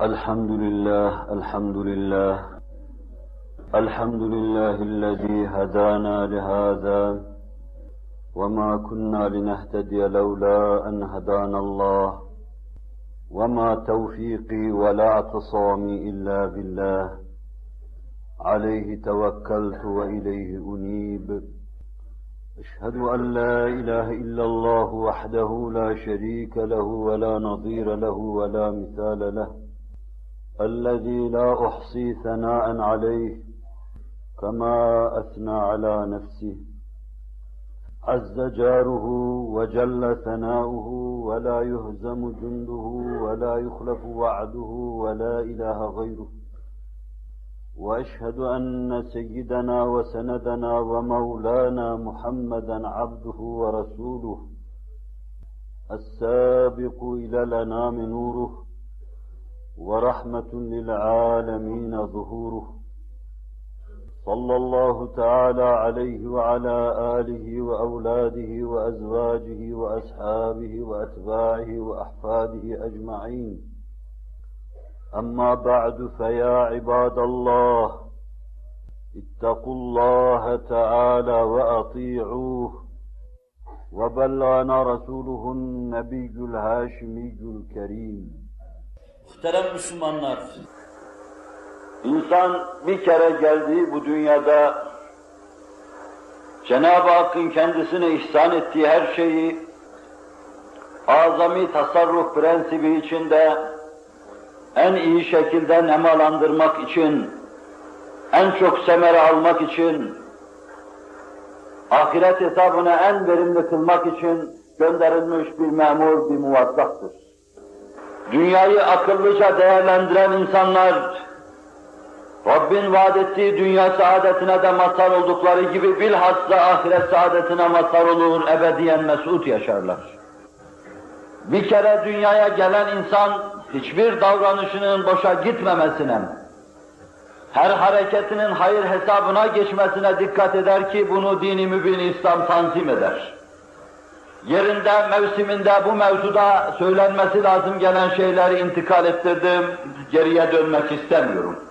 الحمد لله الحمد لله. الحمد لله الذي هدانا لهذا. وما كنا لنهتدي لولا أن هدانا الله. وما توفيقي ولا اعتصامي إلا بالله. عليه توكلت وإليه أنيب. أشهد أن لا إله إلا الله وحده لا شريك له ولا نظير له ولا مثال له. الذي لا أحصي ثناء عليه كما أثنى على نفسه. عز جاره وجل ثناؤه ولا يهزم جنده ولا يخلف وعده ولا إله غيره. وأشهد أن سيدنا وسندنا ومولانا محمدا عبده ورسوله السابق إلى الأنام نوره. ورحمة للعالمين ظهوره. صلى الله تعالى عليه وعلى آله وأولاده وأزواجه وأصحابه وأتباعه وأحفاده أجمعين. أما بعد فيا عباد الله اتقوا الله تعالى وأطيعوه. وبلغنا رسوله النبي الهاشمي الكريم. Muhterem Müslümanlar, İnsan bir kere geldi bu dünyada Cenab-ı Hakk'ın kendisine ihsan ettiği her şeyi azami tasarruf prensibi içinde en iyi şekilde nemalandırmak için, en çok semere almak için, ahiret hesabını en verimli kılmak için gönderilmiş bir memur, bir muvazzaftır. Dünyayı akıllıca değerlendiren insanlar, Rabbin vaat ettiği dünya saadetine de mazhar oldukları gibi bilhassa ahiret saadetine mazhar olur, ebediyen mesut yaşarlar. Bir kere dünyaya gelen insan hiçbir davranışının boşa gitmemesine, her hareketinin hayır hesabına geçmesine dikkat eder ki bunu dini mübin İslam tanzim eder. Yerinde, mevsiminde bu mevzuda söylenmesi lazım gelen şeyleri intikal ettirdim, geriye dönmek istemiyorum.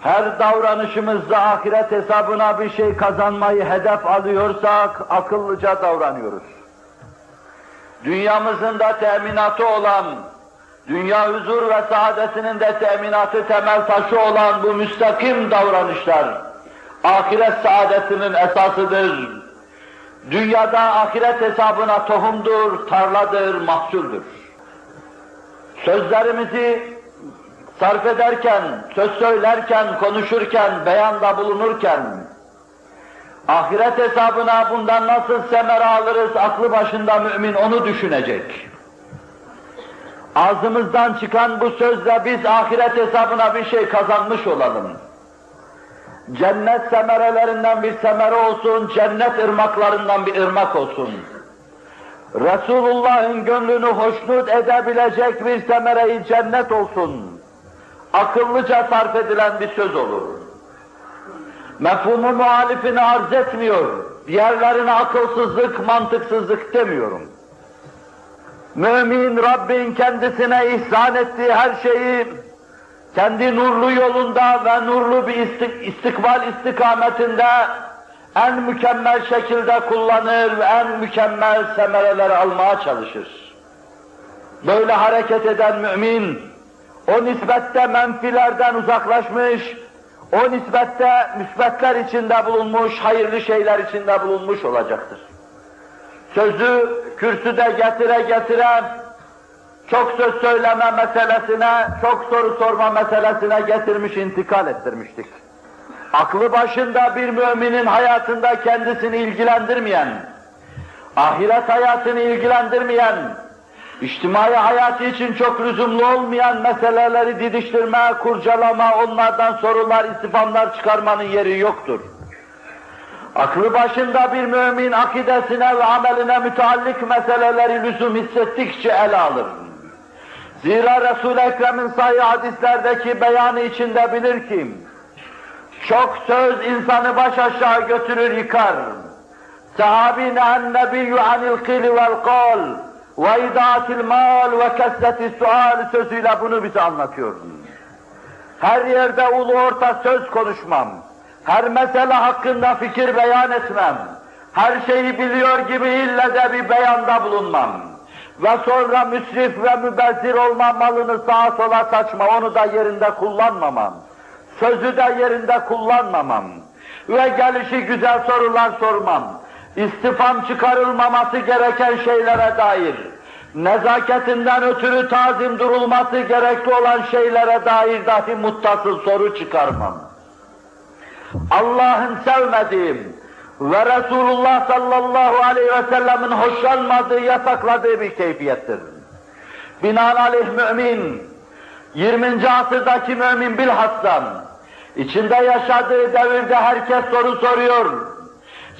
Her davranışımızda ahiret hesabına bir şey kazanmayı hedef alıyorsak akıllıca davranıyoruz. Dünyamızın da teminatı olan, dünya huzur ve saadetinin de teminatı temel taşı olan bu müstakim davranışlar, ahiret saadetinin esasıdır. Dünyada ahiret hesabına tohumdur, tarladır, mahsuldür. Sözlerimizi sarf ederken, söz söylerken, konuşurken, beyanda bulunurken, ahiret hesabına bundan nasıl semere alırız, aklı başında mümin onu düşünecek. Ağzımızdan çıkan bu sözle biz ahiret hesabına bir şey kazanmış olalım. Cennet semerelerinden bir semere olsun, cennet ırmaklarından bir ırmak olsun. Resulullah'ın gönlünü hoşnut edebilecek bir semereyi cennet olsun. Akıllıca sarf edilen bir söz olur. Mefhumu muhalifini arz etmiyor. Diğerlerine akılsızlık, mantıksızlık demiyorum. Mümin Rabbin kendisine ihsan ettiği her şeyi kendi nurlu yolunda ve nurlu bir istik istikbal istikametinde en mükemmel şekilde kullanır ve en mükemmel semereler almaya çalışır. Böyle hareket eden mümin, o nispette menfilerden uzaklaşmış, o nispette müsbetler içinde bulunmuş, hayırlı şeyler içinde bulunmuş olacaktır. Sözü kürsüde getire getire, çok söz söyleme meselesine, çok soru sorma meselesine getirmiş, intikal ettirmiştik. Aklı başında bir müminin hayatında kendisini ilgilendirmeyen, ahiret hayatını ilgilendirmeyen, içtimai hayatı için çok lüzumlu olmayan meseleleri didiştirme, kurcalama, onlardan sorular, istifamlar çıkarmanın yeri yoktur. Aklı başında bir mümin akidesine ve ameline müteallik meseleleri lüzum hissettikçe ele alır. Zira Resul-i Ekrem'in sahih hadislerdeki beyanı içinde bilir ki, çok söz insanı baş aşağı götürür yıkar. Sahabi ne'en nebiyyü anil kili vel kal. ve idaatil mal ve kesreti sual sözüyle bunu bize anlatıyor. Her yerde ulu orta söz konuşmam. Her mesele hakkında fikir beyan etmem. Her şeyi biliyor gibi ille de bir beyanda bulunmam. Ve sonra müsrif ve mübezzir olma malını sağa sola saçma, onu da yerinde kullanmamam. Sözü de yerinde kullanmamam. Ve gelişi güzel sorular sormam. İstifam çıkarılmaması gereken şeylere dair, nezaketinden ötürü tazim durulması gerekli olan şeylere dair dahi muttasıl soru çıkarmam. Allah'ın sevmediğim ve Resulullah sallallahu aleyhi ve sellemin hoşlanmadığı, yasakladığı bir keyfiyettir. Binaenaleyh mümin, 20. asırdaki mümin bilhassa, içinde yaşadığı devirde herkes soru soruyor,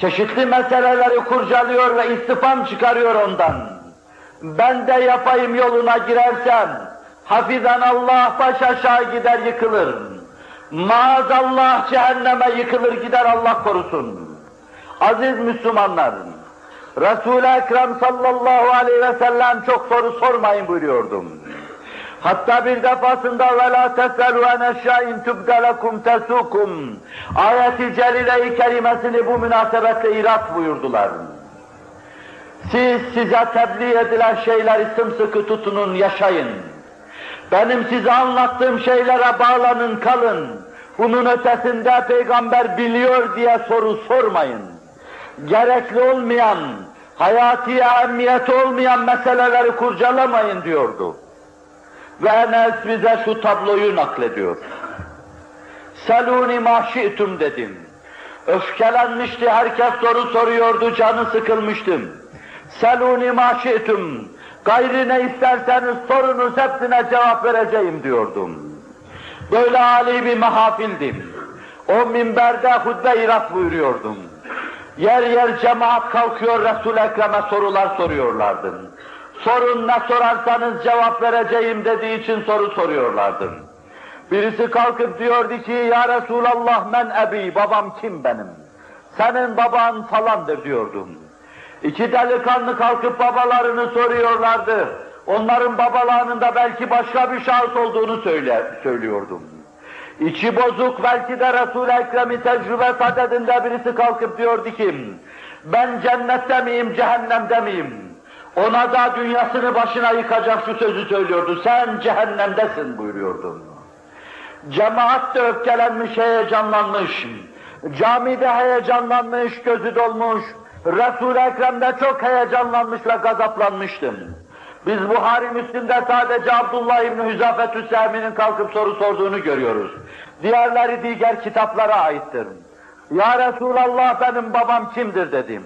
çeşitli meseleleri kurcalıyor ve istifam çıkarıyor ondan. Ben de yapayım yoluna girersem, hafizan Allah baş aşağı gider yıkılır. Maazallah cehenneme yıkılır gider Allah korusun. Aziz Müslümanlar, Resul-i Ekrem sallallahu aleyhi ve sellem çok soru sormayın buyuruyordum. Hatta bir defasında وَلَا تَسَلُوا اَنْ اَشْيَاءٍ تُبْدَ لَكُمْ تَسُوكُمْ ayeti celile-i kerimesini bu münasebetle irat buyurdular. Siz size tebliğ edilen şeyleri sımsıkı tutunun, yaşayın. Benim size anlattığım şeylere bağlanın, kalın. Bunun ötesinde peygamber biliyor diye soru sormayın. Gerekli olmayan, hayati ehemmiyeti olmayan meseleleri kurcalamayın diyordu. Ve Enes bize şu tabloyu naklediyor. Seluni maşi'tum dedim. Öfkelenmişti, herkes soru soruyordu, canı sıkılmıştım. Seluni maşi'tum. Gayri ne isterseniz sorunuz hepsine cevap vereceğim diyordum. Böyle âli bir mahafildim. O minberde hutbe irat buyuruyordum. Yer yer cemaat kalkıyor Resul-i Ekrem'e sorular soruyorlardı. Sorun ne sorarsanız cevap vereceğim dediği için soru soruyorlardı. Birisi kalkıp diyordu ki ya Resulallah men ebi babam kim benim? Senin baban falandır diyordum. İki delikanlı kalkıp babalarını soruyorlardı. Onların babalarının da belki başka bir şahıs olduğunu söyle, söylüyordum. İçi bozuk belki de Resul-i Ekrem'i tecrübe sadedinde birisi kalkıp diyordu ki, ben cennette miyim, cehennemde miyim? Ona da dünyasını başına yıkacak şu sözü söylüyordu, sen cehennemdesin buyuruyordu. Cemaat de öfkelenmiş, heyecanlanmış, camide heyecanlanmış, gözü dolmuş, Resul-i Ekrem'de çok heyecanlanmış ve gazaplanmıştım. Biz Buhari Müslim'de sadece Abdullah İbni Hüzafet Hüsami'nin kalkıp soru sorduğunu görüyoruz. Diğerleri diğer kitaplara aittir. Ya Resulallah benim babam kimdir dedim.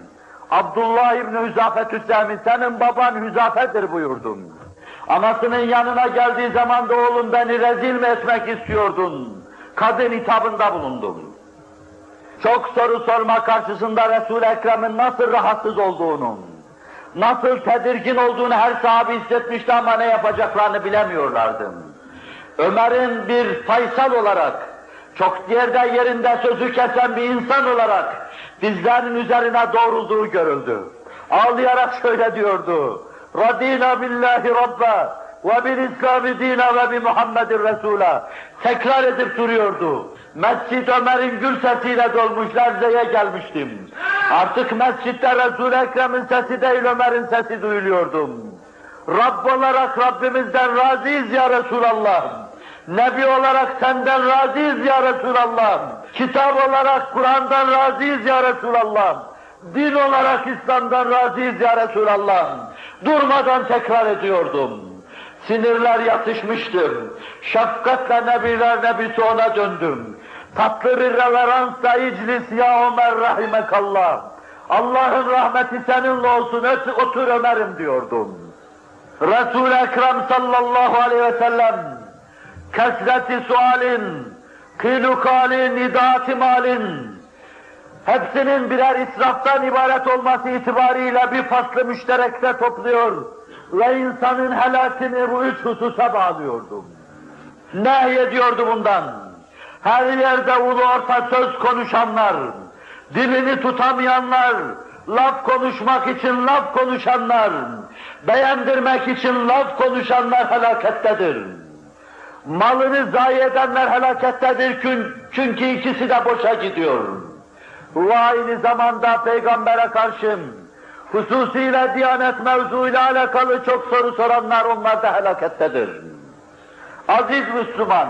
Abdullah İbni Hüzafet Hüsami senin baban Hüzafe'dir buyurdum. Anasının yanına geldiği zaman da oğlum beni rezil mi etmek istiyordun? Kadın hitabında bulundum. Çok soru sorma karşısında Resul-i Ekrem'in nasıl rahatsız olduğunu, nasıl tedirgin olduğunu her sahabe hissetmişti ama ne yapacaklarını bilemiyorlardı. Ömer'in bir faysal olarak, çok yerde yerinde sözü kesen bir insan olarak dizlerinin üzerine doğrulduğu görüldü. Ağlayarak şöyle diyordu, Radina billahi rabba ve bil İslami dina ve bi Muhammedin Resul'a tekrar edip duruyordu. Mescid Ömer'in gül sesiyle dolmuş, lerzeye gelmiştim. Artık mescitte Resul-i Ekrem'in sesi değil Ömer'in sesi duyuluyordum. Rabb olarak Rabbimizden razıyız ya Resulallah. Nebi olarak senden razıyız ya Resulallah. Kitap olarak Kur'an'dan razıyız ya Resulallah. Din olarak İslam'dan razıyız ya Resulallah. Durmadan tekrar ediyordum. Sinirler yatışmıştır. Şefkatle Nebiler Nebisi ona döndüm. Tatlı bir reveransla iclis ya Ömer rahimekallah. Allah'ın rahmeti seninle olsun, otur Ömer'im diyordum. Resul-i Ekrem sallallahu aleyhi ve sellem, kesreti sualin, kıylukalin, idaati malin, hepsinin birer israftan ibaret olması itibariyle bir faslı müşterekte topluyor ve insanın helakini bu üç hususa bağlıyordum. Nehyediyordu bundan. Her yerde ulu orta söz konuşanlar, dilini tutamayanlar, laf konuşmak için laf konuşanlar, beğendirmek için laf konuşanlar helakettedir. Malını zayi edenler helakettedir çünkü, ikisi de boşa gidiyor. Ve aynı zamanda peygambere karşı hususiyle diyanet mevzuyla alakalı çok soru soranlar onlar da helakettedir. Aziz Müslüman,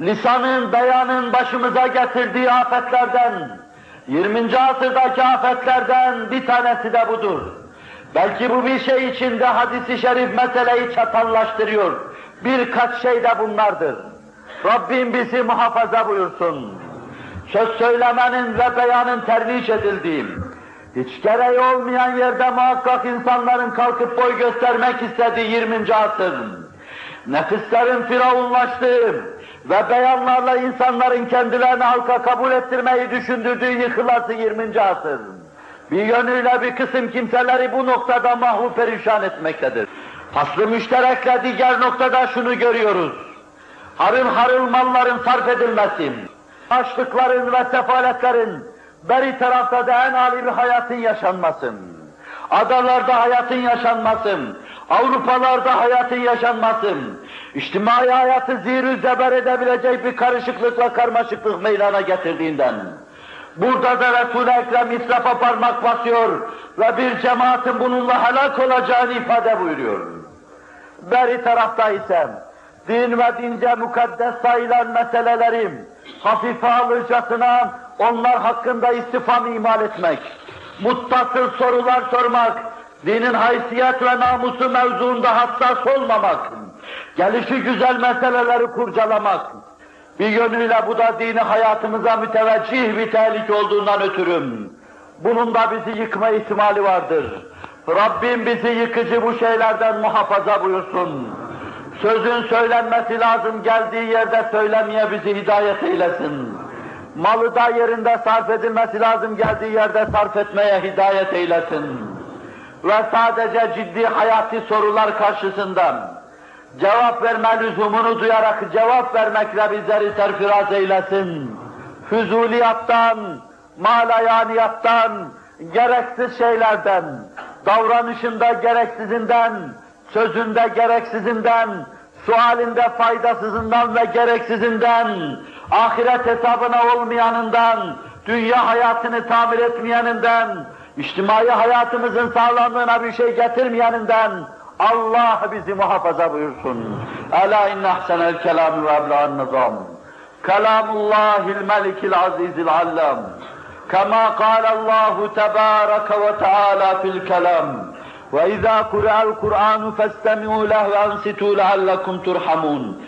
lisanın, beyanın başımıza getirdiği afetlerden, 20. asırdaki afetlerden bir tanesi de budur. Belki bu bir şey içinde hadisi şerif meseleyi çatallaştırıyor. Birkaç şey de bunlardır. Rabbim bizi muhafaza buyursun. Söz söylemenin ve beyanın terviş edildiği, hiç gereği olmayan yerde muhakkak insanların kalkıp boy göstermek istediği 20. asır, nefislerin firavunlaştığı ve beyanlarla insanların kendilerini halka kabul ettirmeyi düşündürdüğü yıkılası 20. asır. Bir yönüyle bir kısım kimseleri bu noktada mahvu perişan etmektedir. Faslı müşterekle diğer noktada şunu görüyoruz. Harıl harıl malların sarf edilmesi, açlıkların ve sefaletlerin beri tarafta da en âli bir hayatın yaşanması, adalarda hayatın yaşanması, Avrupalarda hayatın yaşanması, içtimai hayatı zihir zeber edebilecek bir karışıklıkla karmaşıklık meydana getirdiğinden, burada da Resul-i Ekrem israfa parmak basıyor ve bir cemaatin bununla helak olacağını ifade buyuruyor. Beri tarafta ise din ve dince mukaddes sayılan meseleleri hafife alırcasına onlar hakkında istifam imal etmek, muttasıl sorular sormak, dinin haysiyet ve namusu mevzuunda hassas olmamak, gelişi güzel meseleleri kurcalamak, bir yönüyle bu da dini hayatımıza müteveccih bir tehlike olduğundan ötürüm. Bunun da bizi yıkma ihtimali vardır. Rabbim bizi yıkıcı bu şeylerden muhafaza buyursun. Sözün söylenmesi lazım geldiği yerde söylemeye bizi hidayet eylesin. Malı da yerinde sarf edilmesi lazım geldiği yerde sarf etmeye hidayet eylesin. Ve sadece ciddi hayati sorular karşısında cevap verme lüzumunu duyarak cevap vermekle bizleri serfiraz eylesin. Füzuliyattan, malayaniyattan, gereksiz şeylerden, davranışında gereksizinden, sözünde gereksizinden, sualinde faydasızından ve gereksizinden, ahiret hesabına olmayanından, dünya hayatını tamir etmeyeninden, içtimai hayatımızın sağlamlığına bir şey getirmeyeninden, Allah bizi muhafaza buyursun. Ela inne ahsenel kelam ve ebla'n nizam. Kelamullahil melikil azizil allam. كما قال الله تبارك وتعالى في الكلام وإذا قرأ القرآن فاستمعوا له وأنصتوا لعلكم ترحمون